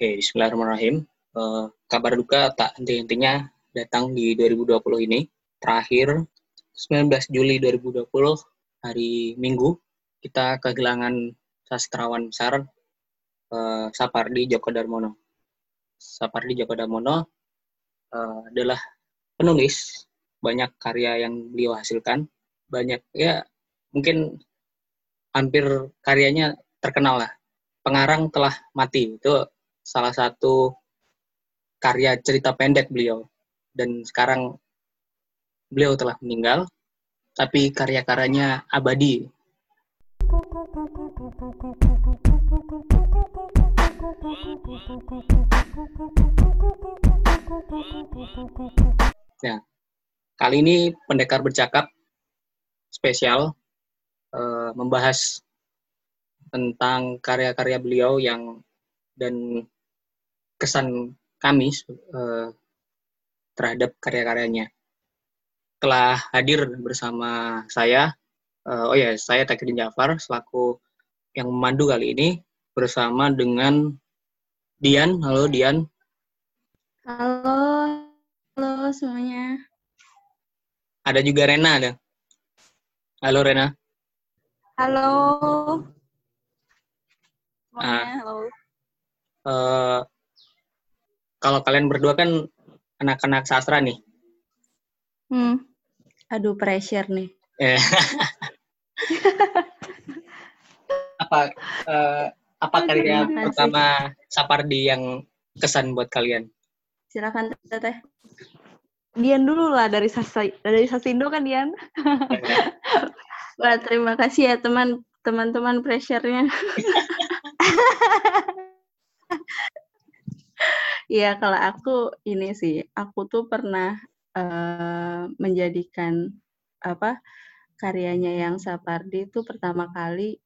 Oke, Bismillahirrahmanirrahim. Uh, kabar duka tak henti-hentinya datang di 2020 ini. Terakhir, 19 Juli 2020, hari Minggu, kita kehilangan sastrawan besar uh, Sapardi Djoko Darmono. Sapardi Djoko Darmono uh, adalah penulis banyak karya yang beliau hasilkan. Banyak, ya mungkin hampir karyanya terkenal lah. Pengarang telah mati, itu salah satu karya cerita pendek beliau. Dan sekarang beliau telah meninggal tapi karya-karyanya abadi. Nah, kali ini pendekar bercakap spesial uh, membahas tentang karya-karya beliau yang dan kesan kami uh, terhadap karya-karyanya. Telah hadir bersama saya, uh, oh ya, saya Takidin Jafar selaku yang memandu kali ini bersama dengan Dian. Halo Dian. Halo, halo semuanya. Ada juga Rena ada. Halo Rena. Halo. Semuanya, ah, halo. Uh, kalau kalian berdua kan anak-anak sastra nih. Hmm. Aduh, pressure nih. Eh. apa uh, apa karya pertama Sapardi yang kesan buat kalian? Silakan Teteh. Dian dulu lah dari Sasa, dari Sasindo kan Dian. Wah, terima kasih ya teman teman-teman pressure-nya. Iya, kalau aku ini sih, aku tuh pernah uh, menjadikan apa karyanya yang Sapardi itu pertama kali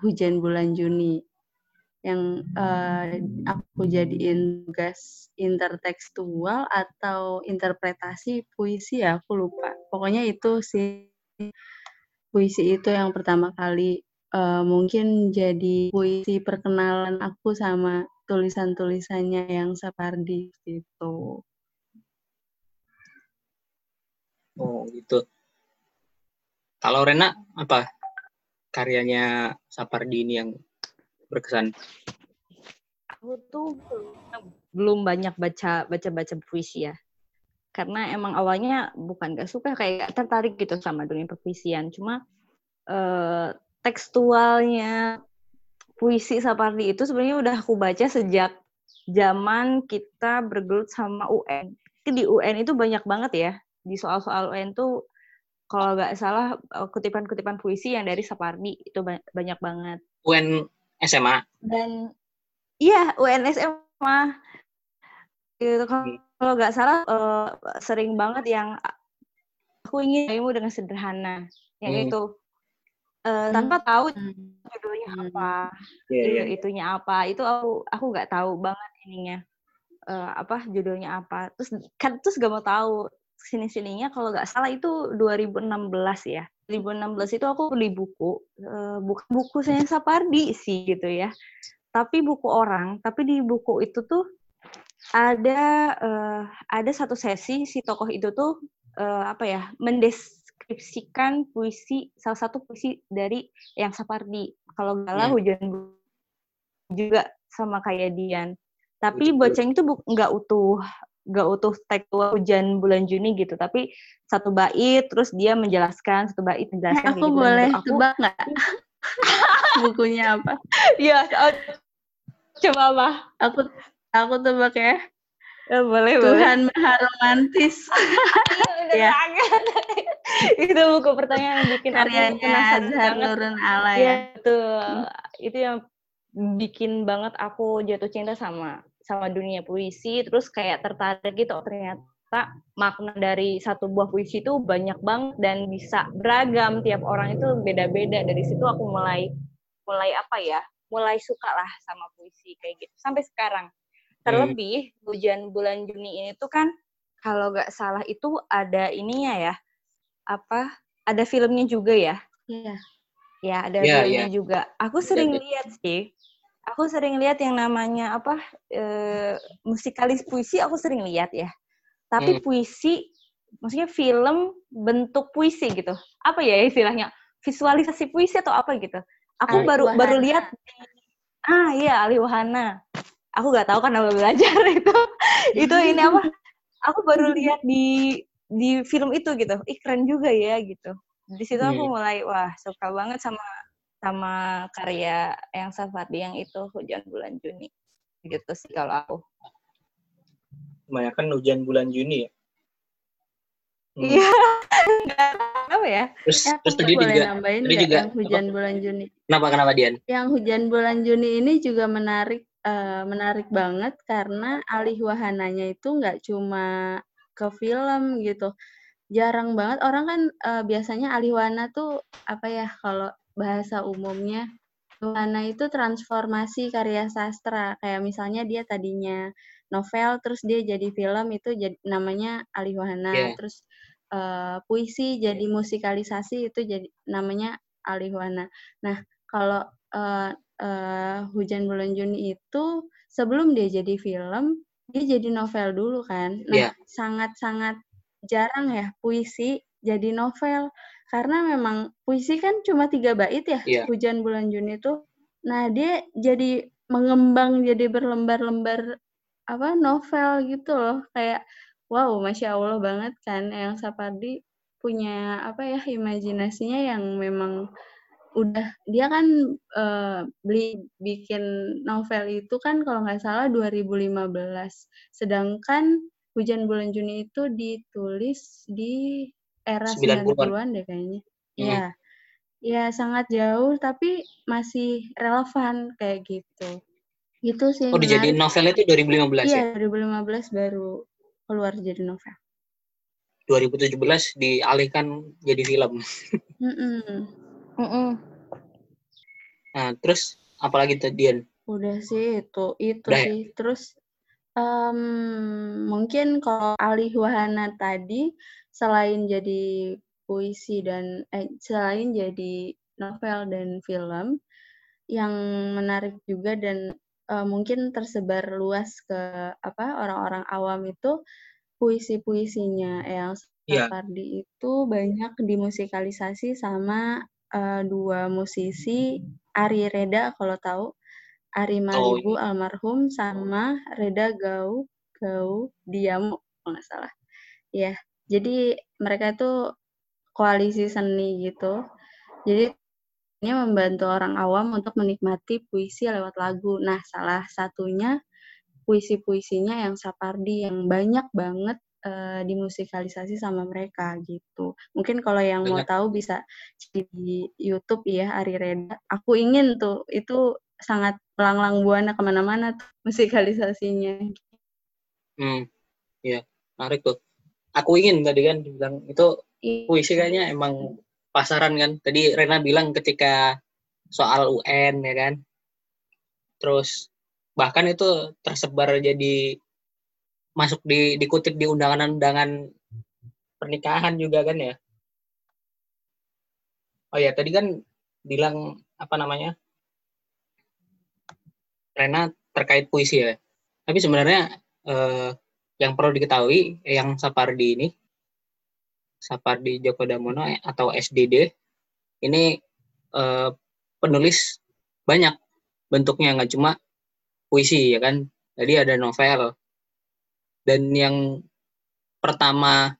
hujan bulan Juni. Yang uh, aku jadiin tugas intertekstual atau interpretasi puisi ya aku lupa. Pokoknya itu sih puisi itu yang pertama kali uh, mungkin jadi puisi perkenalan aku sama tulisan-tulisannya yang Sapardi gitu. Oh gitu. Kalau Rena apa karyanya Sapardi ini yang berkesan? Aku tuh belum banyak baca baca baca puisi ya. Karena emang awalnya bukan gak suka kayak tertarik gitu sama dunia perpuisian. Cuma eh, tekstualnya puisi Sapardi itu sebenarnya udah aku baca sejak zaman kita bergelut sama UN. Di UN itu banyak banget ya. Di soal-soal UN tuh kalau nggak salah eh, kutipan-kutipan puisi yang dari Sapardi itu banyak banget. UN SMA. Dan iya UN SMA. Gitu kalau nggak salah uh, sering banget yang aku ingin kamu dengan sederhana. Yang hmm. itu uh, tanpa tahu hmm judulnya hmm. apa, yeah, yeah. itunya apa, itu aku aku nggak tahu banget ininya uh, apa judulnya apa. Terus kan terus gak mau tahu sini sininya kalau nggak salah itu 2016 ya. 2016 itu aku beli buku, uh, bukan buku saya Sapardi sih gitu ya. Tapi buku orang, tapi di buku itu tuh ada uh, ada satu sesi si tokoh itu tuh uh, apa ya mendes mendeskripsikan puisi salah satu puisi dari yang Sapardi. Kalau galah yeah. hujan juga sama kayak Dian. Tapi Boceng itu nggak utuh nggak utuh tekstual hujan bulan Juni gitu, tapi satu bait terus dia menjelaskan satu bait menjelaskan. aku gitu. boleh aku, tebak nggak bukunya apa? Iya, coba apa? Aku aku tebak ya. Ya, boleh, Tuhan boleh. Maha Romantis. ya. itu buku pertanyaan yang bikin karyanya Azhar Nurun Ala ya. ya itu hmm. itu yang bikin banget aku jatuh cinta sama sama dunia puisi. Terus kayak tertarik gitu oh, ternyata makna dari satu buah puisi itu banyak banget dan bisa beragam. Tiap orang itu beda-beda. Dari situ aku mulai mulai apa ya? Mulai suka lah sama puisi kayak gitu. Sampai sekarang. Terlebih hmm. hujan bulan Juni ini tuh kan kalau nggak salah itu ada ininya ya apa ada filmnya juga ya? Iya. Ya ada yeah, filmnya yeah. juga. Aku sering yeah. lihat sih. aku sering lihat yang namanya apa eh, musikalis puisi aku sering lihat ya. Tapi Hmm. puisi maksudnya film bentuk puisi gitu. Apa ya istilahnya? Visualisasi puisi atau apa gitu. Aku Ali baru baru Wahana. lihat ah iya Ali Wahana. Aku nggak tahu kan nama belajar itu. itu ini apa? Aku baru lihat di di film itu gitu. Ih keren juga ya gitu. Di situ aku Hmm. mulai wah suka banget sama sama karya yang Safardi yang itu Hujan Bulan Juni. Gitu sih kalau aku. Kebanyakan hujan bulan Juni ya. Hmm. Iya. Nggak tahu ya. Terus Eh, terus tadi boleh juga nambahin tadi nggak juga yang hujan bulan Juni? kenapa kenapa Dian? Yang hujan bulan Juni ini juga menarik eh, menarik banget karena alih wahananya itu nggak cuma ke film gitu. Jarang banget orang kan eh, biasanya alih wahana tuh apa ya kalau bahasa umumnya wahana itu transformasi karya sastra. Kayak misalnya dia tadinya novel terus dia jadi film itu jadi namanya alih wahana. Iya. Terus eh, puisi jadi musikalisasi itu jadi namanya alih wahana. Nah, kalau eh, eh, Hujan Bulan Juni itu sebelum dia jadi film, dia jadi novel dulu kan. Iya. Nah, sangat-sangat jarang ya puisi jadi novel karena memang puisi kan cuma tiga bait ya Iya. Hujan Bulan Juni itu. Nah, dia jadi mengembang jadi berlembar-lembar apa novel gitu loh kayak wow masya allah banget kan yang Sapardi punya apa ya imajinasinya yang memang udah dia kan eh, beli bikin novel itu kan kalau nggak salah 2015 sedangkan Hujan Bulan Juni itu ditulis di era 90-an. 90-an deh kayaknya Hmm. ya ya sangat jauh tapi masih relevan kayak gitu itu sih Oh dijadiin menarik. novel itu 2015 ya? Iya, 2015 baru keluar jadi novel. 2017 dialihkan jadi film. Mm-mm. Mm-mm. Nah, terus apalagi tuh Dian? Udah sih itu, itu Udah ya? sih. Terus em, mungkin kalau alih wahana tadi selain jadi puisi dan eh, selain jadi novel dan film yang menarik juga dan eh, mungkin tersebar luas ke apa orang-orang awam itu puisi-puisinya yang. Sapardi itu banyak dimusikalisasi sama eh, dua musisi Ari Reda kalau tahu. Ari Malibu almarhum sama Reda Gau Gau Diamo kalau nggak salah. Ya jadi mereka itu koalisi seni gitu. Jadi ini membantu orang awam untuk menikmati puisi lewat lagu. Nah salah satunya puisi-puisinya yang Sapardi yang banyak banget eh, dimusikalisasi sama mereka gitu. Mungkin kalau yang mau Banyak. tahu bisa di YouTube ya Ari Reda. Aku ingin tuh itu sangat melanglang buana ke mana-mana tuh musikalisasinya. Hmm, ya menarik tuh. Aku ingin tadi kan bilang itu puisi kayaknya emang pasaran kan. Tadi Rena bilang ketika soal UN ya kan. Terus bahkan itu tersebar jadi masuk di dikutip di undangan-undangan pernikahan juga kan ya. Oh ya, tadi kan bilang apa namanya? Rena terkait puisi ya. Tapi sebenarnya eh, yang perlu diketahui eh, yang Sapardi ini Sapardi Djoko Damono eh, atau SDD ini eh, penulis banyak bentuknya nggak cuma puisi ya kan jadi ada novel dan yang pertama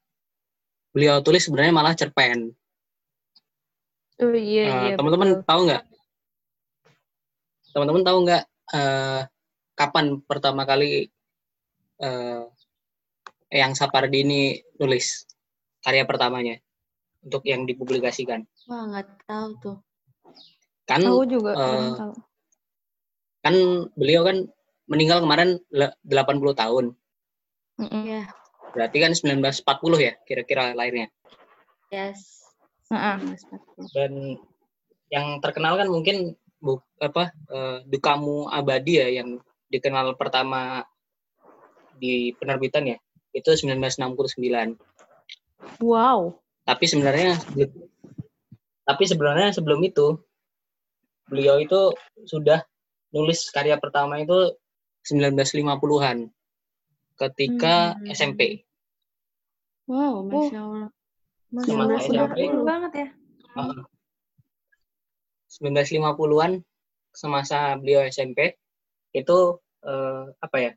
beliau tulis sebenarnya malah cerpen Oh iya iya. teman-teman betul. tahu nggak teman-teman tahu nggak eh, kapan pertama kali eh, yang Sapardi ini nulis karya pertamanya untuk yang dipublikasikan Wah nggak tahu tuh. kan Aku juga belum tahu. kan beliau kan meninggal kemarin le- 80 tahun Mm-mm. Ya, berarti kan 1940 ya kira-kira lahirnya yes. Heeh. 1940. dan yang terkenal kan mungkin bu, apa eh, dukamu abadi ya yang dikenal pertama di penerbitan ya itu 1969 Wow. tapi sebenarnya tapi sebenarnya sebelum itu beliau itu sudah nulis karya pertama itu 1950-an ketika Hmm. SMP. Wow, masya Allah. Masya Semasa Allah, SMP. banget ya. Heeh. 1950-an semasa beliau SMP itu eh, apa ya?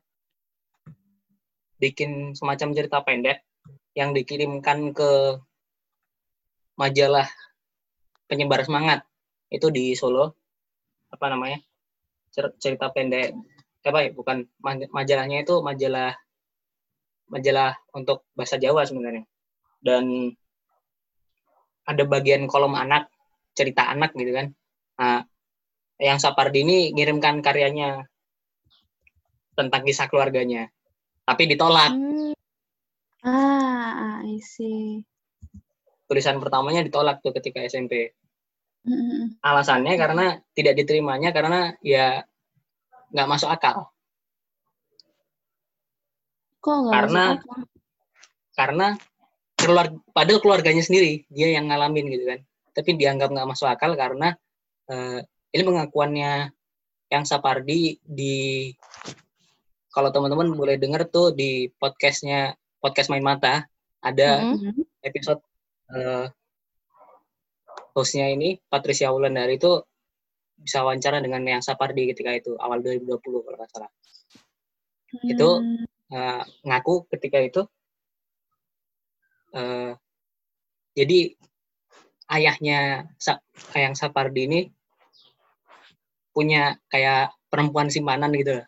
Bikin semacam cerita pendek yang dikirimkan ke majalah penyebar semangat itu di Solo apa namanya Cer- cerita pendek apa ya bukan ma- majalahnya itu majalah majalah untuk bahasa Jawa sebenarnya dan ada bagian kolom anak cerita anak gitu kan nah yang Sapardi ini ngirimkan karyanya tentang kisah keluarganya tapi ditolak Hmm. Ah, I see. tulisan pertamanya ditolak tuh ketika SMP Mm-mm. alasannya karena tidak diterimanya karena ya nggak masuk akal Kok nggak Karena- masuk akal? karena keluar padahal keluarganya sendiri dia yang ngalamin gitu kan tapi dianggap nggak masuk akal karena eh, ini pengakuannya yang Sapardi di kalau teman-teman boleh dengar tuh di podcastnya podcast main mata ada Mm-mm. Mhm. episode eh, hostnya ini Patricia Wulandari itu bisa wawancara dengan yang Sapardi ketika itu awal 2020 kalau nggak salah Itu Eh, ngaku ketika itu eh, jadi ayahnya ayang Sapardi ini punya kayak perempuan simpanan gitu.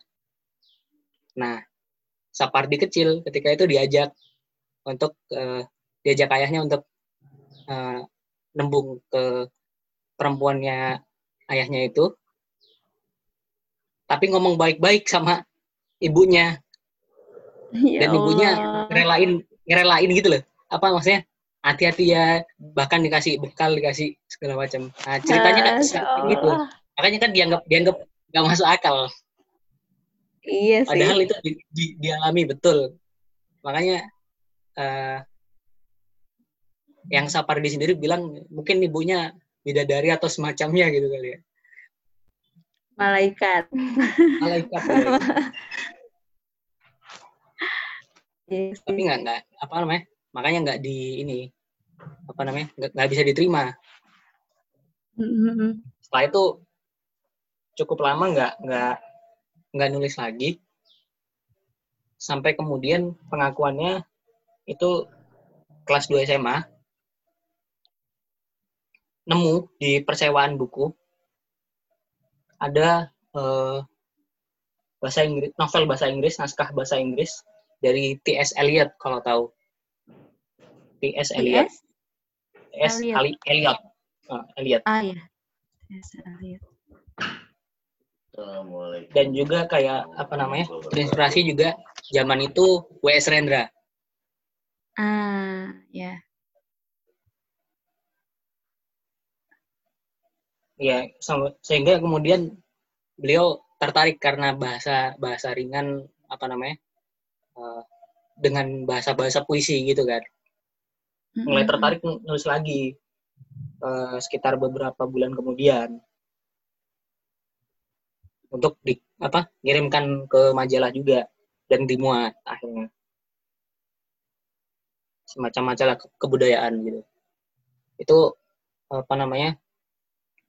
Nah, Sapardi kecil ketika itu diajak untuk eh, diajak ayahnya untuk eh, nembung ke perempuannya ayahnya itu, tapi ngomong baik-baik sama ibunya Ya dan ibunya Allah. ngerelain ngerelain gitu loh. Apa maksudnya? Hati-hati ya bahkan dikasih bekal dikasih segala macam. Nah ceritanya kan gitu makanya kan dianggap dianggap nggak masuk akal. Iya sih. padahal itu di, di- dialami betul. Makanya eh, yang Sapardi sendiri bilang mungkin ibunya bidadari atau semacamnya gitu kali ya. Malaikat. malaikat kali. Iya tapi nggak nggak apa namanya makanya nggak di ini apa namanya nggak bisa diterima. Mhm. setelah itu cukup lama nggak nggak nggak nulis lagi. Sampai kemudian pengakuannya itu kelas 2 SMA nemu di persewaan buku. Ada eh, bahasa Inggris novel bahasa Inggris naskah bahasa Inggris dari T.S. Eliot kalau tahu T.S. Eliot T.S. T.S. Eliot. Ali- Eliot Eliot Ah ya. Yes, lihat. dan juga kayak apa namanya terinspirasi juga zaman itu W.S. Rendra Ah, ya. ya sama- sehingga kemudian beliau tertarik karena bahasa bahasa ringan apa namanya eh, dengan bahasa bahasa puisi gitu kan. Mulai Mhm. tertarik nulis lagi eh, sekitar beberapa bulan kemudian. Untuk di apa ngirimkan ke majalah juga dan dimuat akhirnya. Semacam majalah ke- kebudayaan gitu. Itu apa namanya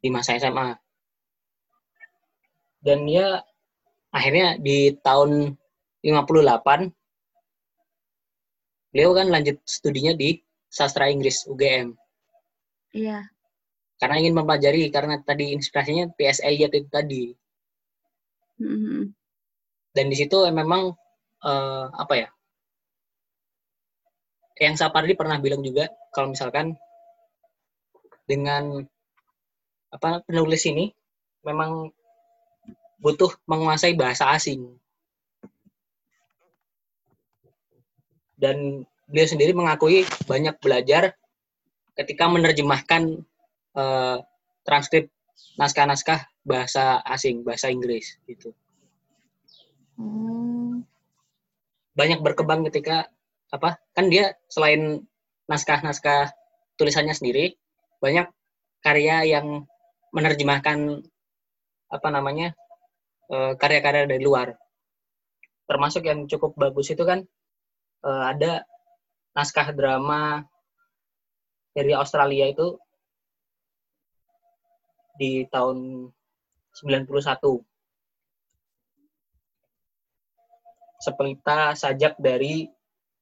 di masa SMA dan dia akhirnya di tahun 58 beliau kan lanjut studinya di sastra Inggris UGM Iya. karena ingin mempelajari karena tadi inspirasinya. Eliot itu tadi Mhm. dan di situ memang eh, apa ya yang Sapardi pernah bilang juga kalau misalkan dengan apa penulis ini memang butuh menguasai bahasa asing dan beliau sendiri mengakui banyak belajar ketika menerjemahkan eh, transkrip naskah-naskah bahasa asing bahasa Inggris gitu Hmm. banyak berkembang ketika apa kan dia selain naskah-naskah tulisannya sendiri banyak karya yang menerjemahkan apa namanya uh, karya-karya dari luar. Termasuk yang cukup bagus itu kan uh, ada naskah drama dari Australia itu di tahun 91. Sepelita sajak dari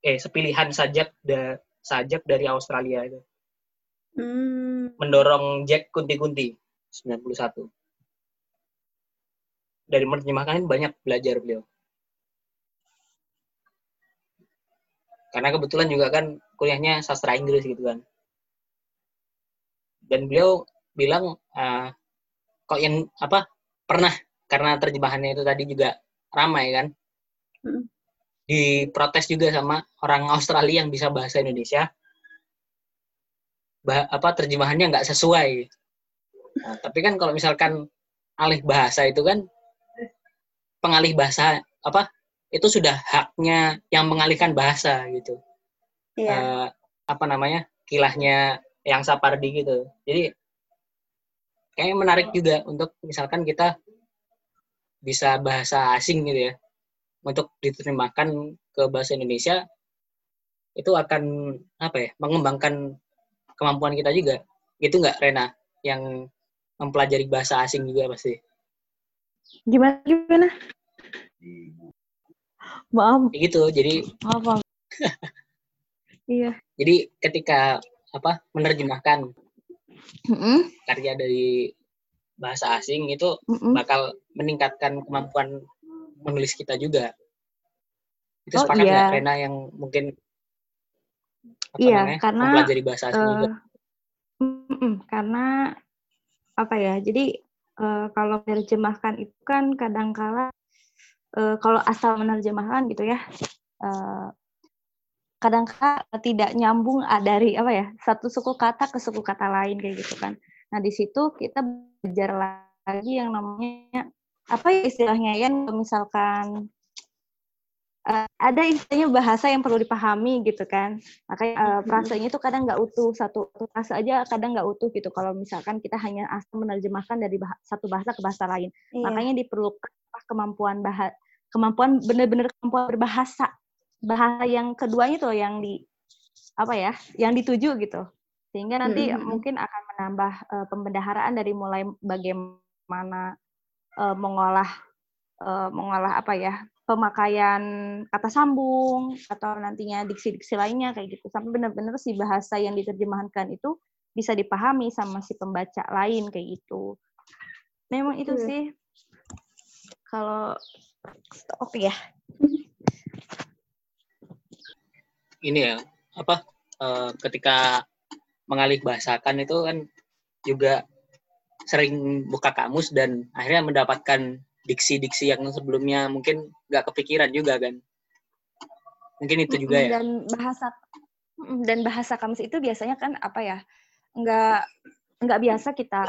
eh sepilihan sajak da, sajak dari Australia itu. Hmm. Mendorong Jack Kunti-Kunti 91. Dari menerjemahkan banyak belajar beliau. Karena kebetulan juga kan kuliahnya sastra Inggris gitu kan. Dan beliau bilang uh, kok yang apa pernah karena terjemahannya itu tadi juga ramai kan. Hmm. Diprotes juga sama orang Australia yang bisa bahasa Indonesia. Bah, apa terjemahannya nggak sesuai. Nah, tapi kan kalau misalkan alih bahasa itu kan pengalih bahasa apa itu sudah haknya yang mengalihkan bahasa gitu. Iya. Uh, apa namanya kilahnya yang Sapardi gitu. Jadi kayaknya menarik juga untuk misalkan kita bisa bahasa asing gitu ya untuk diterjemahkan ke bahasa Indonesia itu akan apa ya mengembangkan kemampuan kita juga gitu nggak Rena yang mempelajari bahasa asing juga pasti gimana gimana Maaf. Gitu, jadi maaf. iya. Jadi ketika apa menerjemahkan mm-hmm. karya dari bahasa asing itu mm-hmm. bakal meningkatkan kemampuan menulis kita juga. Itu oh, sepakat iya. Rena yang mungkin apa iya, namanya, karena mempelajari bahasa asing uh, juga. Mm, karena apa ya? Jadi uh, kalau menerjemahkan itu kan kadangkala uh, kalau asal menerjemahkan gitu ya uh, kadang-kadang tidak nyambung ah, dari apa ya satu suku kata ke suku kata lain kayak gitu kan. Nah di situ kita belajar lagi yang namanya apa ya istilahnya ya misalkan uh, ada istilahnya bahasa yang perlu dipahami gitu kan. Makanya uh, frasenya itu kadang nggak utuh satu frase aja kadang nggak utuh gitu. Kalau misalkan kita hanya asal menerjemahkan dari bah satu bahasa ke bahasa lain. Iya. makanya diperlukan kemampuan bahasa kemampuan benar-benar kemampuan berbahasa bahasa yang keduanya tuh yang di apa ya yang dituju gitu sehingga nanti mm -hmm. mungkin akan menambah uh, pembendaharaan dari mulai bagaimana uh, mengolah uh, mengolah apa ya pemakaian kata sambung atau nantinya diksi-diksi lainnya kayak gitu sampai benar-benar si bahasa yang diterjemahkan itu bisa dipahami sama si pembaca lain kayak gitu. Memang itu hmm. sih kalau Oke ya. Ini ya, apa uh, ketika mengalih bahasakan itu kan juga sering buka kamus dan akhirnya mendapatkan diksi-diksi yang sebelumnya mungkin nggak kepikiran juga kan. Mungkin itu juga ya. Dan bahasa dan bahasa kamus itu biasanya kan apa ya? nggak nggak biasa kita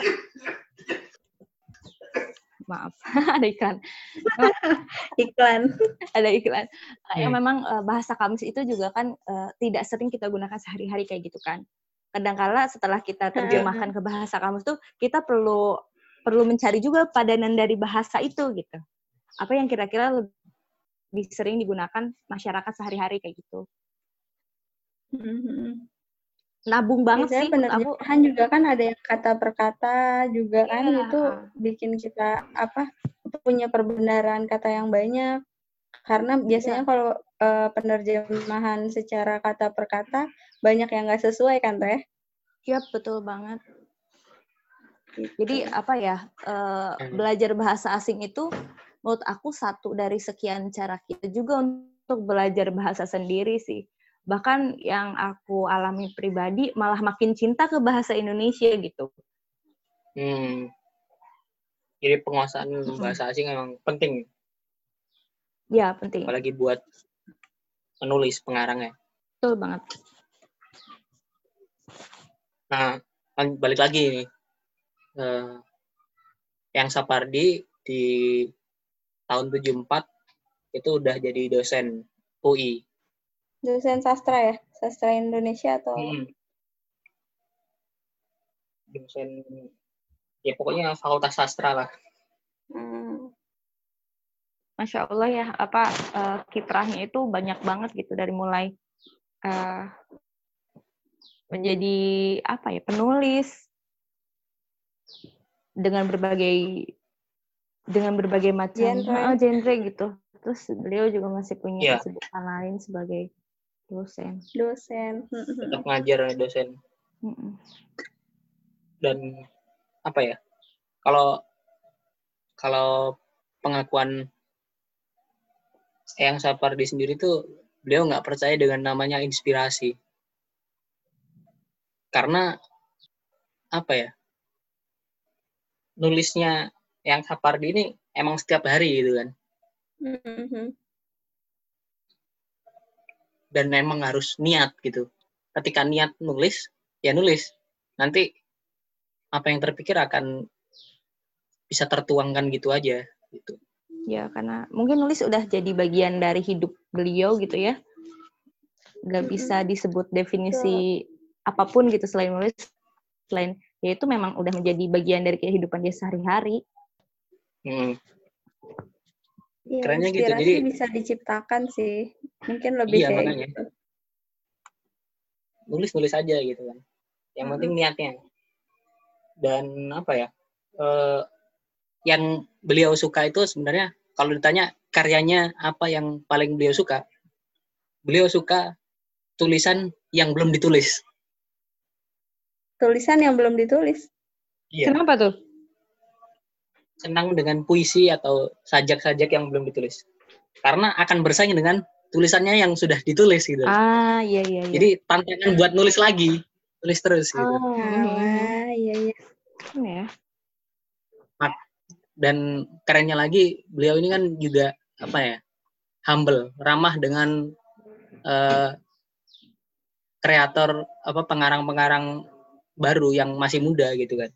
maaf ada iklan. Iklan. Ada iklan. Hmm. yang memang uh, bahasa kamus itu juga kan uh, tidak sering kita gunakan sehari-hari kayak gitu kan. Kadangkala setelah kita terjemahkan ke bahasa kamus tuh kita perlu perlu mencari juga padanan dari bahasa itu gitu. Apa yang kira-kira lebih sering digunakan masyarakat sehari-hari kayak gitu. Hmm nabung banget Biasanya sih penerjemahan aku. juga kan ada yang kata per kata juga yeah. kan itu bikin kita apa punya perbenaran kata yang banyak karena biasanya yeah. kalau uh, penerjemahan secara kata per kata banyak yang nggak sesuai kan teh Iya betul banget gitu. jadi apa ya uh, belajar bahasa asing itu menurut aku satu dari sekian cara kita juga untuk belajar bahasa sendiri sih bahkan yang aku alami pribadi malah makin cinta ke bahasa Indonesia gitu. Hmm. Jadi penguasaan hmm. bahasa asing memang penting. Ya penting. Apalagi buat penulis pengarangnya. Betul banget. Nah, balik lagi nih. Uh, yang Sapardi di tahun 74 itu udah jadi dosen UI dosen sastra ya sastra Indonesia atau hmm. dosen ya pokoknya fakultas sastra lah hmm. masya Allah ya apa uh, kiprahnya itu banyak banget gitu dari mulai uh, menjadi apa ya penulis dengan berbagai dengan berbagai macam genre, genre gitu. Terus beliau juga masih punya yeah. kesibukan lain sebagai dosen. Dosen. Tetap ngajar dosen. Dan apa ya? Kalau kalau pengakuan yang Sapardi sendiri tuh beliau nggak percaya dengan namanya inspirasi karena apa ya nulisnya yang Sapardi ini emang setiap hari gitu kan mm-hmm. Dan memang harus niat gitu. Ketika niat nulis ya nulis. Nanti apa yang terpikir akan bisa tertuangkan gitu aja gitu. Ya karena mungkin nulis udah jadi bagian dari hidup beliau gitu ya. Nggak bisa disebut definisi apa pun gitu selain nulis. Selain ya itu memang udah menjadi bagian dari kehidupan dia sehari-hari. Hmm. Ya, Kerennya gitu. Jadi bisa diciptakan sih. Mungkin lebih iya, kayak makanya. gitu. Nulis-nulis aja gitu kan. Yang hmm. penting niatnya. Dan apa ya? Uh, yang beliau suka itu sebenarnya kalau ditanya karyanya apa yang paling beliau suka? Beliau suka tulisan yang belum ditulis tulisan yang belum ditulis. Iya. Kenapa tuh? Senang dengan puisi atau sajak-sajak yang belum ditulis. Karena akan bersaing dengan tulisannya yang sudah ditulis gitu. Ah, iya iya. iya. Jadi tantangan buat nulis lagi, tulis terus gitu. Oh, ah, iya iya. Ya. Dan kerennya lagi, beliau ini kan juga apa ya? humble, ramah dengan uh, kreator apa pengarang-pengarang baru yang masih muda gitu kan.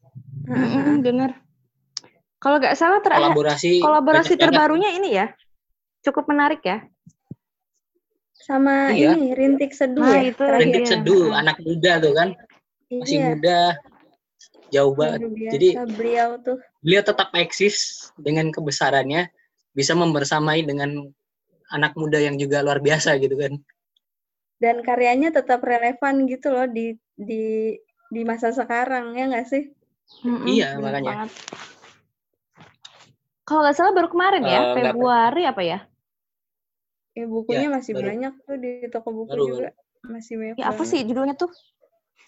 Hmm, bener. Kalau nggak salah ter kolaborasi kolaborasi terbarunya ini ya cukup menarik ya. Sama iya. ini Rintik Seduh nah, ya. Itu Rintik ya. Seduh, anak muda tuh kan. Masih iya. muda, jauh banget. Jadi beliau tuh beliau tetap eksis dengan kebesarannya, bisa membersamai dengan anak muda yang juga luar biasa gitu kan. Dan karyanya tetap relevan gitu loh di di di masa sekarang ya nggak sih? Mm-hmm, iya makanya. Kalau nggak salah baru kemarin ya, uh, Februari apa ya? Ya bukunya ya, masih baru. banyak tuh di toko buku baru, juga. Masih banyak. Ya apa sih judulnya tuh?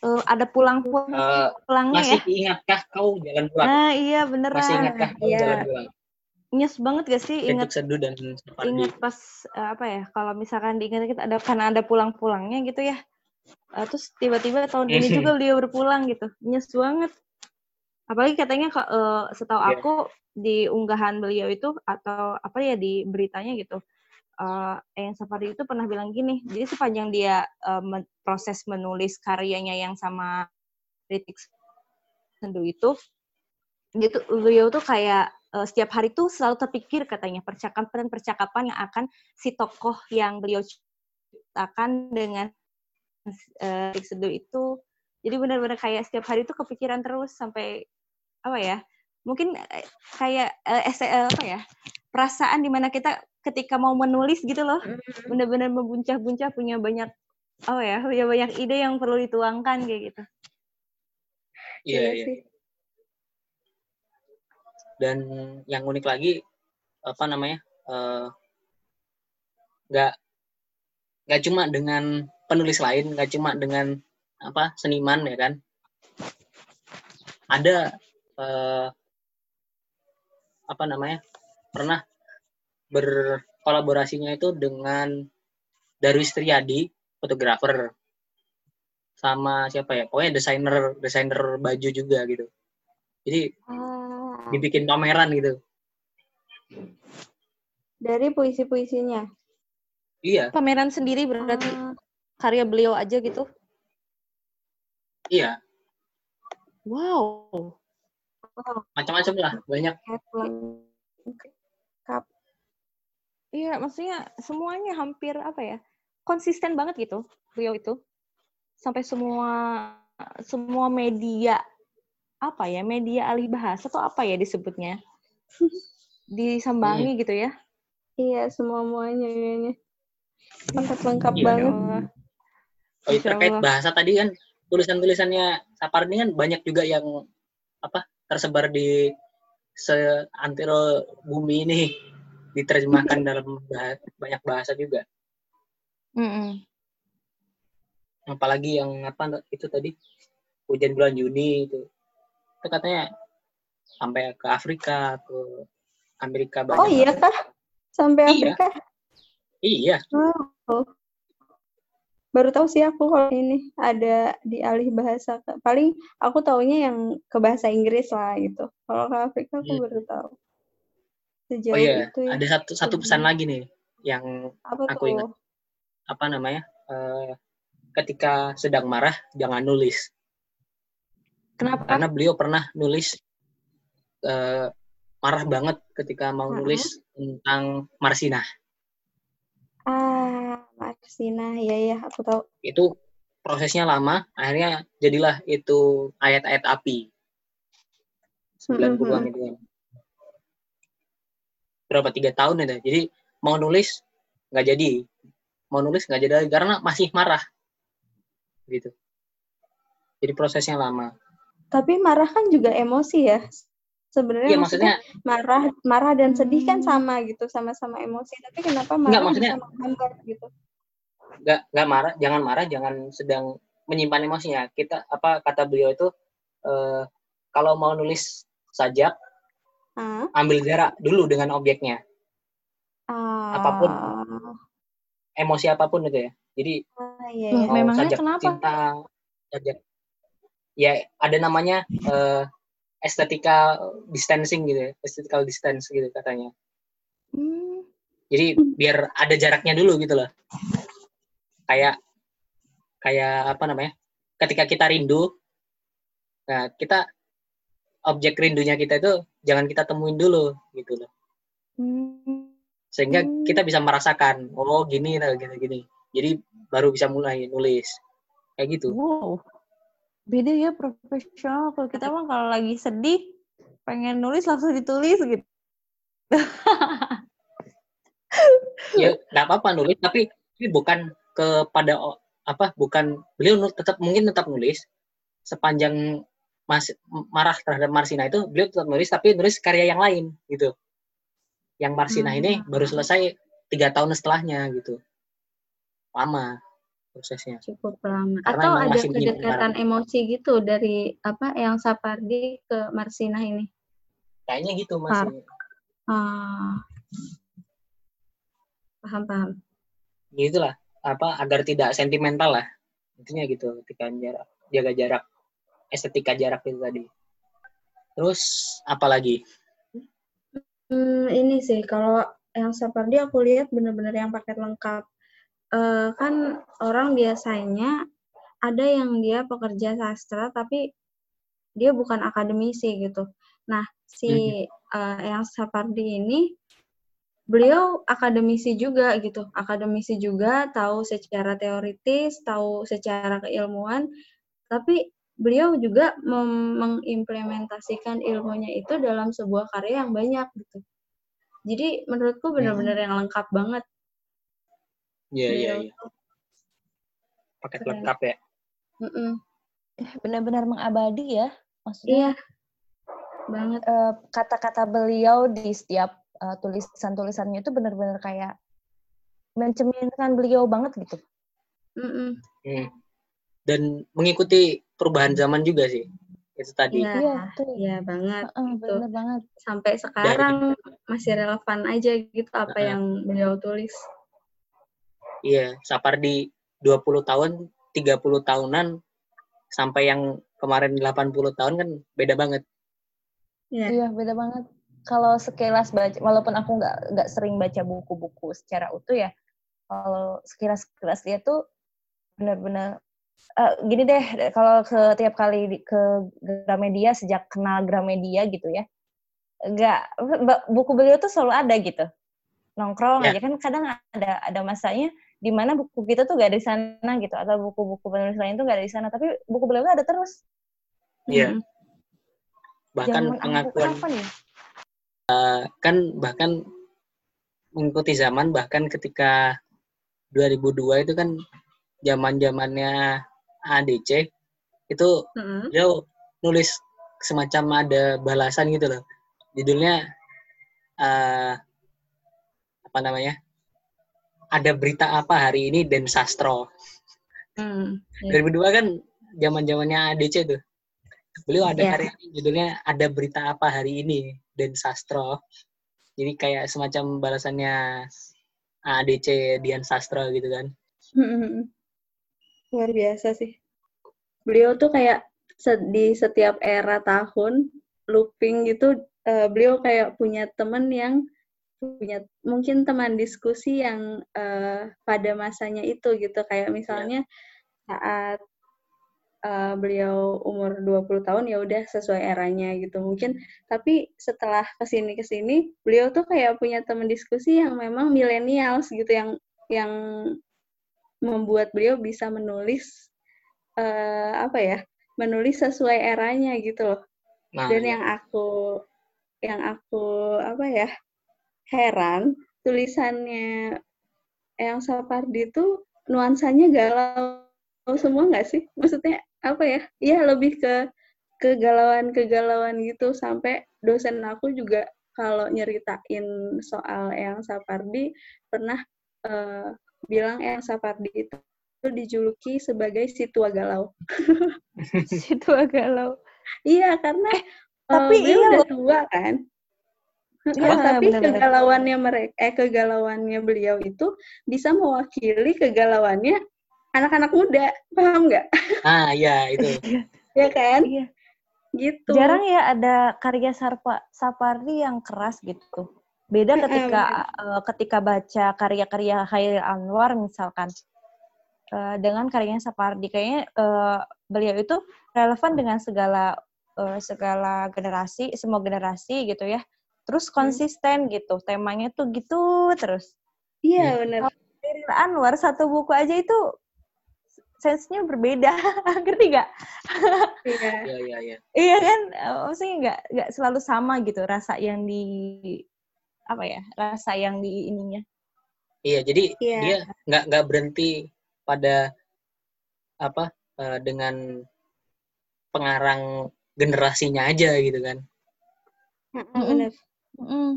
Uh, ada pulang pulang uh, pulangnya masih ya. Masih ingatkah kau jalan pulang? Nah iya beneran. Masih ingatkah kau iya. jalan pulang? Nyes banget gak sih ingat seduh dan ingat pas uh, apa ya kalau misalkan diingat kita ada karena ada pulang-pulangnya gitu ya uh, terus tiba-tiba tahun ini juga beliau berpulang gitu nyes banget apalagi katanya uh, setahu yeah. aku di unggahan beliau itu atau apa ya di beritanya gitu. Uh, yang Safari itu pernah bilang gini jadi sepanjang dia uh, men proses menulis karyanya yang sama kritik sendu itu itu beliau tuh kayak uh, setiap hari tuh selalu terpikir katanya percakapan-percakapan yang akan si tokoh yang beliau ciptakan dengan uh, seduh itu. Jadi benar-benar kayak setiap hari itu kepikiran terus sampai apa ya mungkin eh, kayak uh, uh, apa ya perasaan di mana kita ketika mau menulis gitu loh mm-hmm. benar-benar membuncah-buncah punya banyak oh ya punya banyak ide yang perlu dituangkan kayak gitu iya yeah, iya yeah. dan yang unik lagi apa namanya nggak uh, nggak cuma dengan penulis lain nggak cuma dengan apa seniman ya kan ada eh, apa namanya pernah berkolaborasinya itu dengan Darwis Triadi fotografer sama siapa ya pokoknya desainer desainer baju juga gitu jadi oh. dibikin pameran gitu dari puisi puisinya iya pameran sendiri berarti oh karya beliau aja gitu? Iya. Wow. Macam-macam lah, banyak. Iya, maksudnya semuanya hampir apa ya? Konsisten banget gitu beliau itu. Sampai semua semua media apa ya? Media alih bahasa atau apa ya disebutnya? Disambangi hmm. gitu ya. Iya, semua-muanya kayaknya. Lengkap-lengkap Iya, banget. Allah. Oh, terkait bahasa tadi kan tulisan-tulisannya Sapardi kan banyak juga yang apa tersebar di seantero bumi ini diterjemahkan dalam bah- banyak bahasa juga. Mm-mm. Apalagi yang apa itu tadi hujan bulan Juni itu. Itu katanya sampai ke Afrika, ke Amerika banyak. Oh iya kah? Sampai Iya. Afrika? Iya. Oh. Baru tahu sih aku kalau ini ada di alih bahasa. Paling aku taunya yang ke bahasa Inggris lah gitu. Kalau ke Afrika aku Hmm. baru tahu. Sejauh Oh iya, itu ya. ada satu satu pesan lagi nih yang Apa aku tuh? ingat. apa namanya? eh, ketika sedang marah jangan nulis. Kenapa? Karena beliau pernah nulis eh, marah banget ketika mau Mm-mm. nulis tentang Marsinah. Marsina. Iya, iya, aku tahu. Itu prosesnya lama, akhirnya jadilah itu ayat-ayat api. 90-an itu kan. Berapa tiga tahun itu. Jadi mau nulis nggak jadi. Mau nulis nggak jadi karena masih marah. Gitu. Jadi prosesnya lama. Tapi marah kan juga emosi ya. Sebenarnya Iya maksudnya, maksudnya marah marah dan sedih kan Hmm. sama gitu, sama-sama emosi. Tapi kenapa marah Enggak, maksudnya- bisa menghambat gitu? Nggak nggak marah, jangan marah, jangan sedang menyimpan emosinya. Kita apa kata beliau itu eh, kalau mau nulis sajak Ah, ambil jarak dulu dengan objeknya. Apa pun. ah, Emosi apa pun itu ya. Jadi ah, iya, iya. mau memangnya sajak kenapa? cinta, sajak ya ada namanya eh, estetika distancing gitu ya, estetical distance gitu katanya. Hmm. Jadi biar ada jaraknya dulu gitu loh. Kayak kayak apa namanya? Ketika kita rindu, nah kita objek rindunya kita itu jangan kita temuin dulu gitu loh. Sehingga Hmm. kita bisa merasakan, oh gini nah gini gini. Jadi baru bisa mulai nulis. Kayak gitu. Wow. Beda ya profesional. Kalau kita mah kalau lagi sedih, pengen nulis langsung ditulis gitu. ya nggak apa-apa nulis tapi tapi bukan kepada apa bukan beliau tetap mungkin tetap nulis sepanjang mas marah terhadap Marsina itu beliau tetap nulis tapi nulis karya yang lain gitu yang Marsina ini Hmm. baru selesai tiga tahun setelahnya gitu lama prosesnya cukup lama. Karena Atau ada kedekatan emosi gitu dari apa yang Sapardi ke Marsina ini. kayaknya gitu masih Ah. Paham, paham. gitulah apa agar tidak sentimental lah intinya gitu ketika jarak jaga jarak estetika jarak itu tadi terus apa lagi Hmm, ini sih kalau yang Sapardi aku lihat bener-bener yang paket lengkap. Eh, kan orang biasanya ada yang dia pekerja sastra tapi dia bukan akademisi gitu. Nah, si eh, yang Sapardi ini beliau akademisi juga gitu. Akademisi juga tahu secara teoritis, tahu secara keilmuan, tapi beliau juga mem- mengimplementasikan ilmunya itu dalam sebuah karya yang banyak gitu. Jadi menurutku benar-benar yang lengkap banget. Iya iya iya paket Keren. lengkap ya Mm-mm. Eh, Benar-benar mengabadi ya. Maksudnya Iya, banget. eh, kata-kata beliau di setiap eh, tulisan-tulisannya itu benar-benar kayak mencerminkan beliau banget gitu. Mm-mm. Hmm. Dan mengikuti perubahan zaman juga sih. Itu tadi. Iya, Iya, iya banget. Heeh, gitu. benar banget. Sampai sekarang masih relevan aja gitu apa Heeh. yang beliau tulis. Iya, Sapardi 20 tahun, 30 tahunan sampai yang kemarin 80 tahun kan beda banget. Iya. Iya, beda banget. Kalau sekilas baca, walaupun aku nggak nggak sering baca buku-buku secara utuh ya, kalau sekilas-sekilas dia tuh benar-benar eh, gini deh, kalau ke tiap kali ke Gramedia sejak kenal Gramedia gitu ya, nggak buku beliau tuh selalu ada gitu, nongkrong Ya. aja kan kadang ada ada masanya di mana buku kita tuh nggak ada di sana gitu, atau buku-buku penulis lain tuh nggak ada di sana, tapi buku beliau ada terus. Iya. Mm-mm. Bahkan Zaman aku pengakuan kapan ya? kan bahkan mengikuti zaman bahkan ketika 2002 itu kan zaman zamannya ADC itu Mm-mm. dia nulis semacam ada balasan gitu loh judulnya eh, apa namanya ada berita apa hari ini dan sastro Hmm, ya. 2002 kan zaman zamannya ADC tuh beliau ada Iya. karya judulnya ada berita apa hari ini dan sastro jadi kayak semacam balasannya ADC Dian Sastro gitu kan. Luar biasa sih. Beliau tuh kayak di setiap era tahun looping gitu, eh, beliau kayak punya temen yang punya mungkin teman diskusi yang eh, pada masanya itu gitu. Kayak misalnya saat eh, beliau umur 20 tahun ya udah sesuai eranya gitu mungkin. Tapi setelah ke sini ke sini beliau tuh kayak punya teman diskusi yang memang millennials gitu yang yang membuat beliau bisa menulis eh, apa ya menulis sesuai eranya gitu loh nah dan iya. yang aku yang aku apa ya heran tulisannya yang Sapardi itu nuansanya galau semua nggak sih maksudnya apa ya iya lebih ke kegalauan kegalauan gitu sampai dosen aku juga kalau nyeritain soal yang Sapardi pernah eh, bilang yang Sapardi itu dijuluki sebagai si tua galau Situ agak galau. Iya, karena tapi eh, beliau iya udah tua kan. Heeh, Iya, tapi benar-benar. kegalauannya mereka eh kegalauannya beliau itu bisa mewakili kegalauannya anak-anak muda, paham nggak? ah ya itu Ya kan? Iya. Gitu. Jarang ya ada karya Sarpa, Sapardi yang keras gitu. Beda ketika eh, ketika baca karya-karya Khairil Anwar misalkan Eh, dengan karyanya Sapardi kayaknya eh, beliau itu relevan dengan segala eh, segala generasi, semua generasi gitu ya. Terus konsisten gitu, temanya tuh gitu terus. Iya, benar. Khairil Anwar satu buku aja itu sense-nya berbeda, ngerti nggak? Iya. ya ya ya Iya kan, Eh, maksudnya nggak nggak selalu sama gitu rasa yang di apa ya, rasa yang di ininya. iya jadi Iya. dia nggak nggak berhenti pada apa eh, dengan pengarang generasinya aja gitu kan Heeh, Mm-mm. benar. Mm.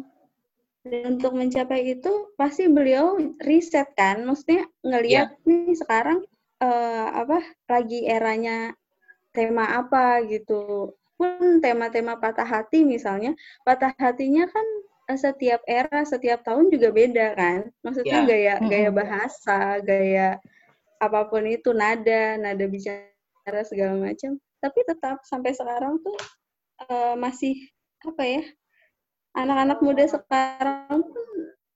Dan untuk mencapai itu pasti beliau riset kan, maksudnya ngelihat nih sekarang eh, apa lagi eranya tema apa gitu. Pun tema-tema patah hati misalnya, patah hatinya kan eh, setiap era, setiap tahun juga beda kan. Maksudnya Ya. gaya gaya bahasa, gaya apa pun itu nada, nada bicara segala macam. Tapi tetap sampai sekarang tuh eh, masih apa ya? anak-anak muda sekarang pun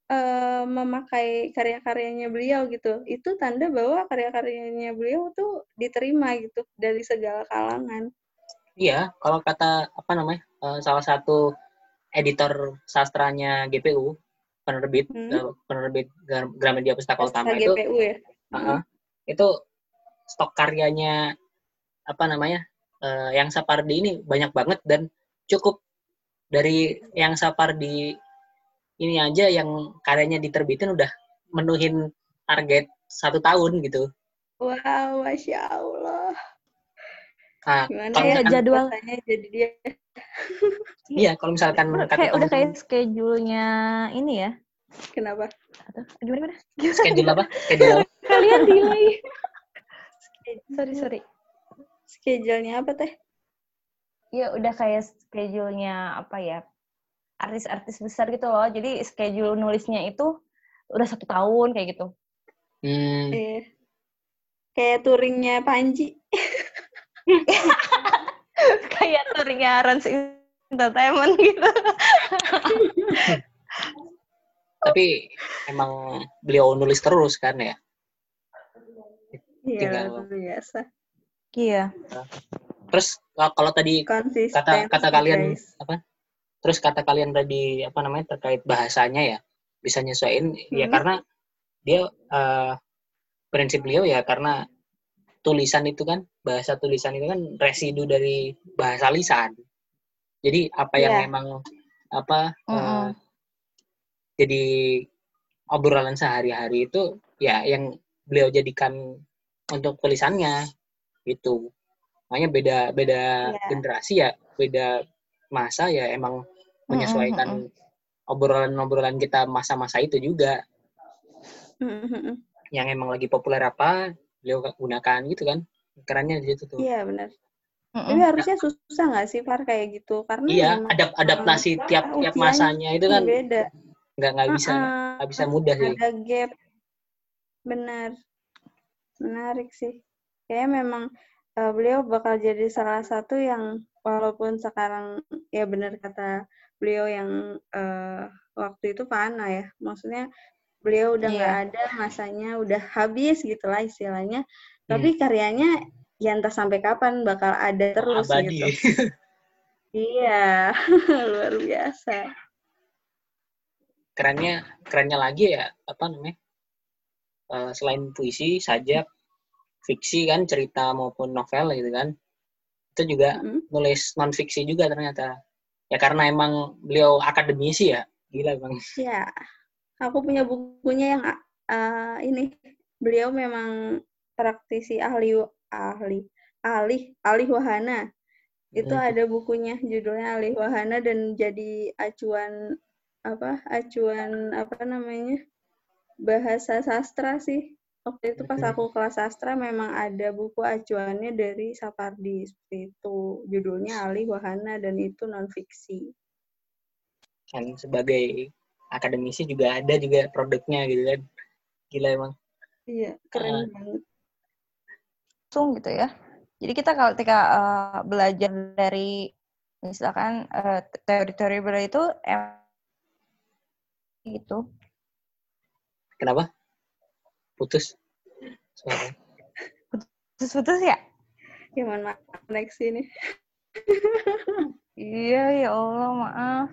eh, memakai karya-karyanya beliau gitu. Itu tanda bahwa karya-karyanya beliau tuh diterima gitu dari segala kalangan. iya kalau kata apa namanya eh, salah satu editor sastranya GPU penerbit Hmm. eh, penerbit Gra- Gramedia Pustaka Utama Sastra itu GPU ya. Heeh. itu stok karyanya apa namanya yang Sapardi ini banyak banget dan cukup dari yang Sapardi ini aja yang karyanya diterbitin udah menuhin target satu tahun gitu. Wow, masya Allah. Nah, Gimana kalau ya misalkan- jadwal- rasanya jadi dia? iya kalau misalkan kayak udah kayak schedule-nya ini ya. Kenapa? Atau gimana gimana? schedule apa? Schedule apa? Kalian delay. sorry sorry. Schedule-nya apa teh? Ya udah kayak schedule-nya apa ya? Artis-artis besar gitu loh. Jadi schedule nulisnya itu udah satu tahun kayak gitu. Hmm, Eh, kayak touringnya Panji. kayak touringnya Rans Entertainment gitu. tapi emang beliau nulis terus kan ya. Iya, biasa. Iya. Terus kalau kalau tadi Konsisten. kata kata kalian guys. apa terus kata kalian tadi apa namanya terkait bahasanya ya bisa nyesuaiin ya Hmm. karena dia eh, prinsip beliau ya karena tulisan itu kan bahasa tulisan itu kan residu dari bahasa lisan jadi apa yang Iya. emang apa eh, Mm-mm. jadi obrolan sehari-hari itu ya yang beliau jadikan untuk tulisannya itu makanya beda beda Iya. generasi ya beda masa ya emang menyesuaikan obrolan-obrolan kita masa-masa itu juga. Yang emang lagi populer apa beliau gunakan gitu kan. Kerennya di situ tuh. Iya benar. Mm-mm. Tapi harusnya susah nggak sih Far kayak gitu? Karena iya adap adaptasi tiap tiap masanya itu kan beda. nggak nggak bisa nggak bisa mudah sih. Ada gap. Benar. Menarik sih. Kayaknya memang eh, beliau bakal jadi salah satu yang walaupun sekarang ya benar kata beliau yang eh, waktu itu fana ya. Maksudnya beliau udah nggak Iya. ada masanya udah habis gitulah istilahnya. Hmm. tapi karyanya ya entah sampai kapan bakal ada terus abadi. gitu. Iya luar biasa. Kerennya kerennya lagi ya apa namanya? Eh, selain puisi sajak fiksi kan cerita maupun novel gitu kan itu juga Mm. nulis non fiksi juga ternyata ya karena emang beliau akademisi ya gila bang Ya, aku punya bukunya yang uh, ini. Beliau memang praktisi ahli ahli ahli ahli wahana. Itu Hmm. ada bukunya judulnya ahli wahana dan jadi acuan apa? Acuan apa namanya? Bahasa sastra sih. Waktu itu pas aku kelas sastra memang ada buku acuannya dari Sapardi seperti itu. Judulnya ahli wahana dan itu non fiksi. kan sebagai akademisi juga ada juga produknya gitu kan gila emang Iya, keren Ah. banget. langsung gitu ya. Jadi kita kalau ketika eh, belajar dari misalkan eh, teori-teori beliau itu em- gitu. kenapa putus suara Putus-putus ya? Ya mohon maaf, next ini. Iya, ya Allah, maaf.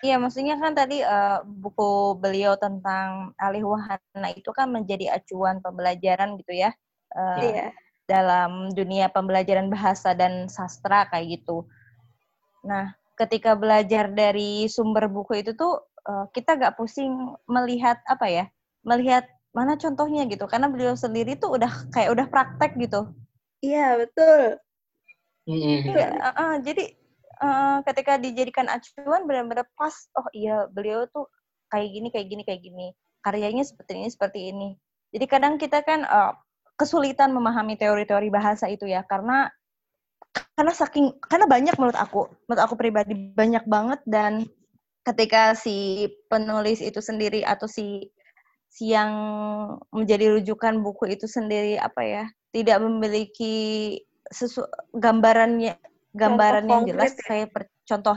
Iya, maksudnya kan tadi eh, buku beliau tentang alih wahana itu kan menjadi acuan pembelajaran gitu ya. eh, Iya. dalam dunia pembelajaran bahasa dan sastra kayak gitu. Nah, ketika belajar dari sumber buku itu tuh eh, kita gak pusing melihat apa ya, melihat mana contohnya gitu, karena beliau sendiri tuh udah kayak udah praktek gitu. Iya, betul. Iya, eh, eh, jadi eh, ketika dijadikan acuan benar-benar pas. Oh iya, beliau tuh kayak gini, kayak gini, kayak gini. Karyanya seperti ini, seperti ini. Jadi kadang kita kan eh, kesulitan memahami teori-teori bahasa itu ya, karena karena saking karena banyak menurut aku, menurut aku pribadi banyak banget dan ketika si penulis itu sendiri atau si yang menjadi rujukan buku itu sendiri apa ya tidak memiliki sesu gambarannya gambaran yang jelas ya? kayak per, contoh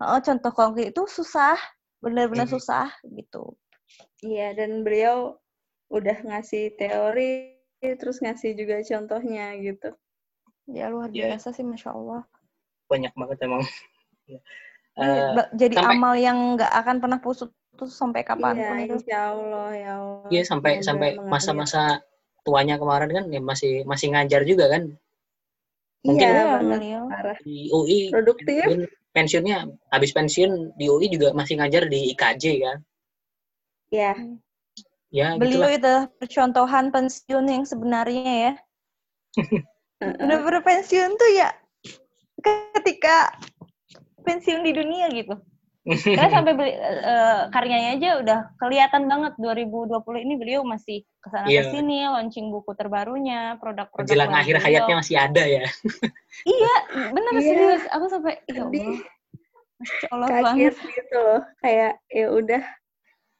oh, contoh konkret itu susah benar-benar Hmm. susah gitu Iya, dan beliau udah ngasih teori, terus ngasih juga contohnya gitu. ya luar Iya. biasa sih masya Allah banyak banget emang ba- jadi sampai- amal yang nggak akan pernah pusut tuh sampai kapan? Iya, itu insya Allah, ya Allah. Iya sampai Semoga sampai masa-masa tuanya kemarin kan ya masih masih ngajar juga kan? Mungkin Iya, Iya, beliau. Parah. di UI Produktif. pensiun, pensiunnya habis pensiun di UI juga masih ngajar di IKJ kan? Ya, ya beliau gitulah. itu percontohan pensiun yang sebenarnya ya. Bener-bener pensiun tuh ya ketika pensiun di dunia gitu Karena sampai beli, eh, karyanya aja udah kelihatan banget 2020 ini beliau masih ke sana Iya. ke sini launching buku terbarunya produk-produk menjelang baru akhir beliau. hayatnya masih ada ya iya bener Iya. serius aku sampai ya. Allah Allah kaget banget gitu loh. Kayak ya udah.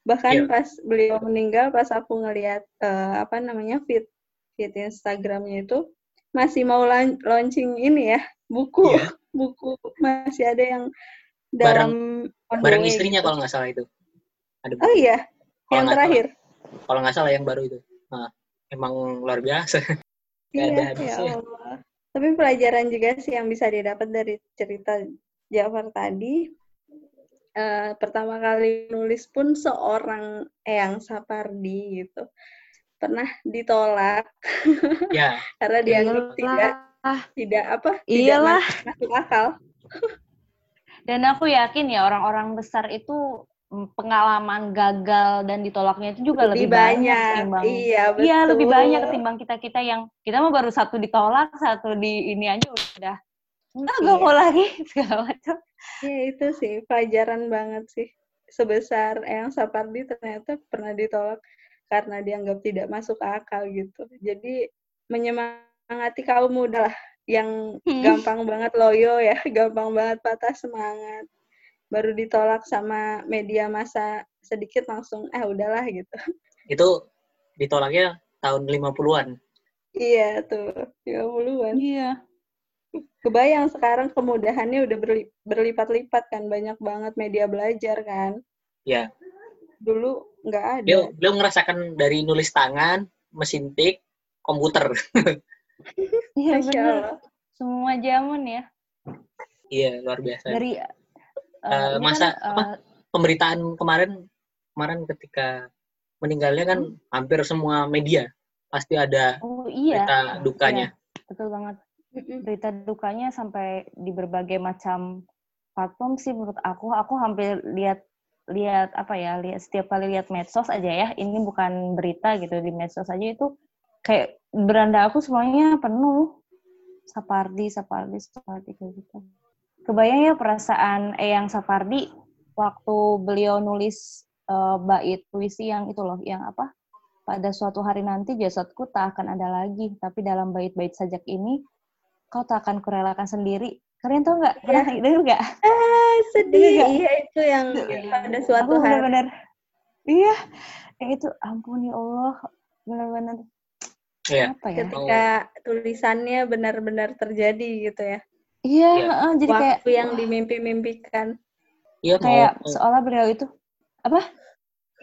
Bahkan Iya. pas beliau meninggal, pas aku ngeliat eh, apa namanya feed feed Instagramnya itu masih mau launching ini ya buku, Iya. buku masih ada yang dalam the bareng way istrinya gitu. kalau nggak salah itu ada Oh iya, Kalau yang terakhir. kalau nggak salah yang baru itu nah, emang luar biasa Iya, ya. Allah. Tapi pelajaran juga sih yang bisa didapat dari cerita Jafar tadi. Eh, pertama kali nulis pun seorang Eyang Sapardi gitu. Pernah ditolak ya karena dianggap tidak tidak apa? Iyalah. Tidak mas- masuk akal. dan aku yakin ya orang-orang besar itu pengalaman gagal dan ditolaknya itu juga lebih, lebih banyak. ketimbang Iya, betul. iya lebih banyak ketimbang kita kita yang kita mah baru satu ditolak satu di ini aja udah enggak Iya. gak mau lagi segala macam Ya itu sih pelajaran banget sih. Sebesar Eyang Sapardi ternyata pernah ditolak karena dianggap tidak masuk akal gitu. Jadi menyemangati kaum muda lah yang Hmm. gampang banget loyo ya, gampang banget patah semangat. Baru ditolak sama media massa sedikit langsung eh udahlah gitu. Itu ditolaknya tahun 50-an. Iya tuh, 50-an. iya Kebayang sekarang kemudahannya udah berli- berlipat-lipat kan, banyak banget media belajar kan. Ya, Dulu nggak ada. beliau beliau ngerasakan dari nulis tangan, mesin tik, komputer. iya Allah. semua zaman ya Iya, luar biasa. dari ini masa kan, apa? eh, Pemberitaan kemarin kemarin ketika meninggalnya kan hampir semua media pasti ada oh iya berita dukanya. betul banget berita dukanya sampai di berbagai macam platform sih menurut aku aku hampir lihat lihat apa ya lihat setiap kali lihat medsos aja ya ini bukan berita gitu di medsos aja itu kayak beranda aku semuanya penuh Sapardi Sapardi Sapardi kayak gitu kebayang ya perasaan Eyang Sapardi waktu beliau nulis eh, bait puisi yang itu loh yang apa pada suatu hari nanti jasadku tak akan ada lagi tapi dalam bait-bait sajak ini kau tak akan kurelakan sendiri. Kalian tau nggak? Pernah denger nggak? Ah, sedih. Iya? Iya, itu yang Iya. pada suatu Aku hari. benar-benar, iya, yang itu ampun ya Allah, benar-benar Iya. apa ya? Ketika tulisannya benar-benar terjadi gitu ya. Iya, Iya. heeh, jadi kayak Waktu yang dimimpi-mimpikan. Iya mau kayak seolah beliau itu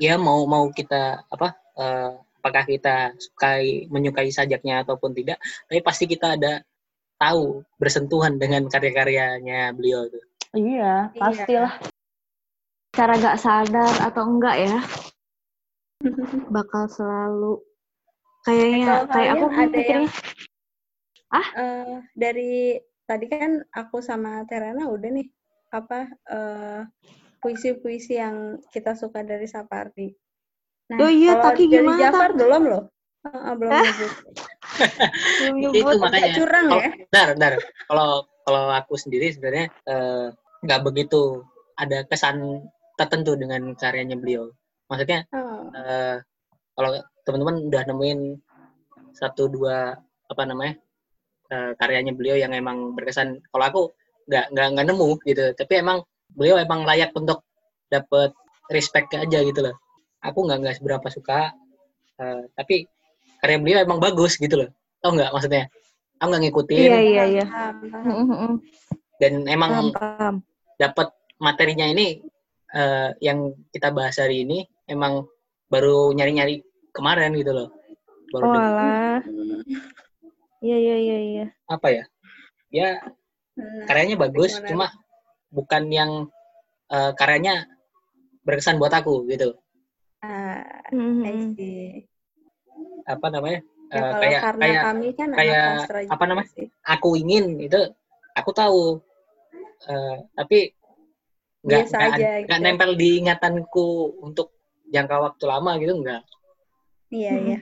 ya mau mau kita apa eh, apakah kita sukai menyukai sajaknya ataupun tidak tapi pasti kita ada tahu bersentuhan dengan karya-karyanya beliau tuh iya, Iya. pastilah. Cara gak sadar atau enggak ya, bakal selalu kayaknya kayak aku ada mikirnya Eh, dari tadi kan aku sama Terana udah nih apa eh, puisi-puisi yang kita suka dari Sapardi. Nah, Oh iya, dari gimana, Jafar belum loh. Heeh, belum nyebut. belum itu nyebut. Agak makanya curang kalau ya. bentar, bentar. kalau kalau aku sendiri sebenarnya eh, nggak begitu ada kesan tertentu dengan karyanya beliau maksudnya Oh, eh, kalau teman-teman udah nemuin satu dua apa namanya eh, karyanya beliau yang emang berkesan kalau aku nggak nggak nggak nemu gitu. Tapi emang beliau emang layak untuk dapet respect aja gitu loh. Aku nggak nggak seberapa suka eh, tapi karya beliau emang bagus gitu loh. Tau nggak maksudnya? Aku nggak ngikutin. Iya, iya, iya. dan emang dapat materinya ini eh, yang kita bahas hari ini emang baru nyari-nyari kemarin gitu loh baru Oh alah. Iya, iya, iya, iya. apa ya ya Nah, karyanya bagus gimana? cuma bukan yang eh, karyanya berkesan buat aku gitu ah, I see. apa namanya Ya, Eh, kalau kayak karena kayak kami kan kayak apa namanya? sih. aku ingin itu aku tahu Eh, tapi nggak nggak gitu. nempel di ingatanku untuk jangka waktu lama gitu nggak Iya, Mm-mm. iya.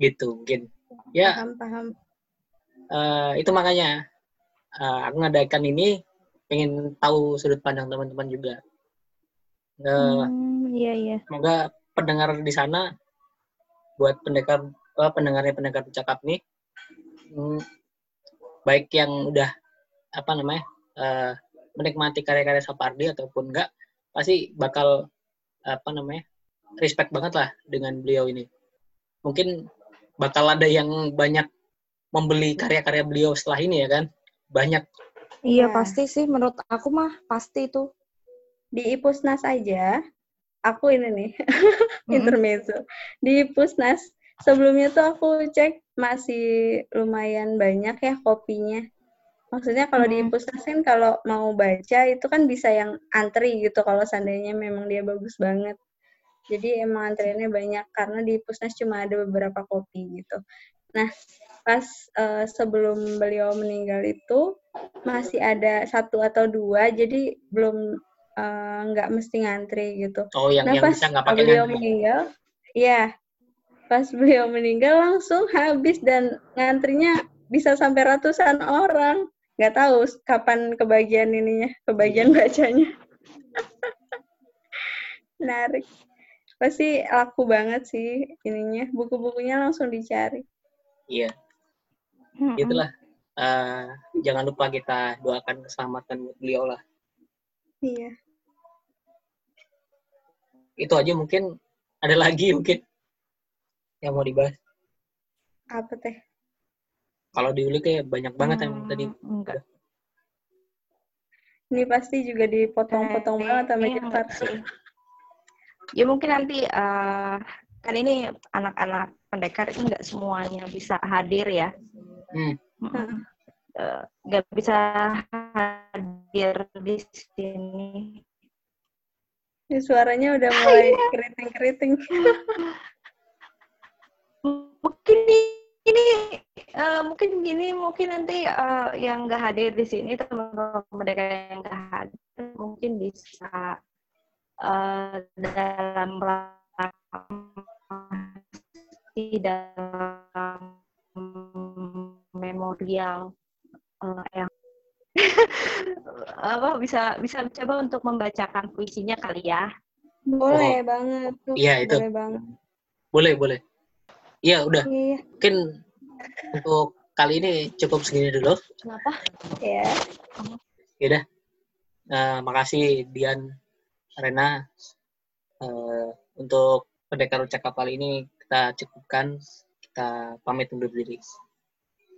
gitu mungkin ya Paham, paham. eh, itu makanya eh, aku ngadakan ini pengen tahu sudut pandang teman-teman juga Eh, Hmm, iya, iya. semoga pendengar di sana buat pendengar eh, pendengarnya pendengar cakap nih hmm, baik yang udah apa namanya eh, menikmati karya-karya Sapardi ataupun enggak pasti bakal apa namanya respect banget lah dengan beliau ini mungkin bakal ada yang banyak membeli karya-karya beliau setelah ini ya kan banyak Iya, Ya. pasti sih. Menurut aku mah pasti itu. Di Ipusnas aja, aku ini nih, Mm-mm. intermezzo. Di Ipusnas, sebelumnya tuh aku cek masih lumayan banyak ya kopinya. Maksudnya kalau di Hmm. Ipusnas kan kalau mau baca itu kan bisa yang antri gitu kalau seandainya memang dia bagus banget. Jadi emang antriannya banyak karena di Ipusnas cuma ada beberapa kopi gitu. Nah, pas eh, sebelum beliau meninggal itu masih ada satu atau dua, jadi belum eh, nggak mesti ngantri gitu. Oh, yang Nah yang pas bisa nggak pakai beliau ngantri. meninggal, ya pas beliau meninggal langsung habis dan ngantrinya bisa sampai ratusan orang. Nggak tahu kapan kebagian ininya, kebagian bacanya. Menarik. Pasti laku banget sih ininya. Buku-bukunya langsung dicari. Iya, Mm-mm. itulah. Eh, jangan lupa kita doakan keselamatan beliau lah. Iya. Itu aja mungkin ada lagi mungkin yang mau dibahas. Apa teh? Kalau diulik kayak banyak banget yang tadi. Hmm, enggak. Ini pasti juga dipotong-potong banget sama sih. Ya mungkin nanti eh, kan ini anak-anak pendekar ini nggak semuanya bisa hadir ya. Hmm. Eh, nggak bisa hadir di sini. Ini suaranya udah mulai keriting-keriting. Mungkin ini eh, mungkin gini mungkin nanti eh, yang nggak hadir di sini teman-teman mereka yang nggak hadir mungkin bisa eh, dalam di dalam memorial eh, yang apa bisa bisa coba untuk membacakan puisinya kali ya. Boleh banget. tuh. Iya, itu. Boleh banget. boleh, boleh. Iya, udah. Iya. Mungkin untuk kali ini cukup segini dulu. Kenapa? Ya. Yaudah. Eh, makasih Dian, Rena. Eh, untuk pendekar ucap kapal ini kita cukupkan. Kita pamit undur diri.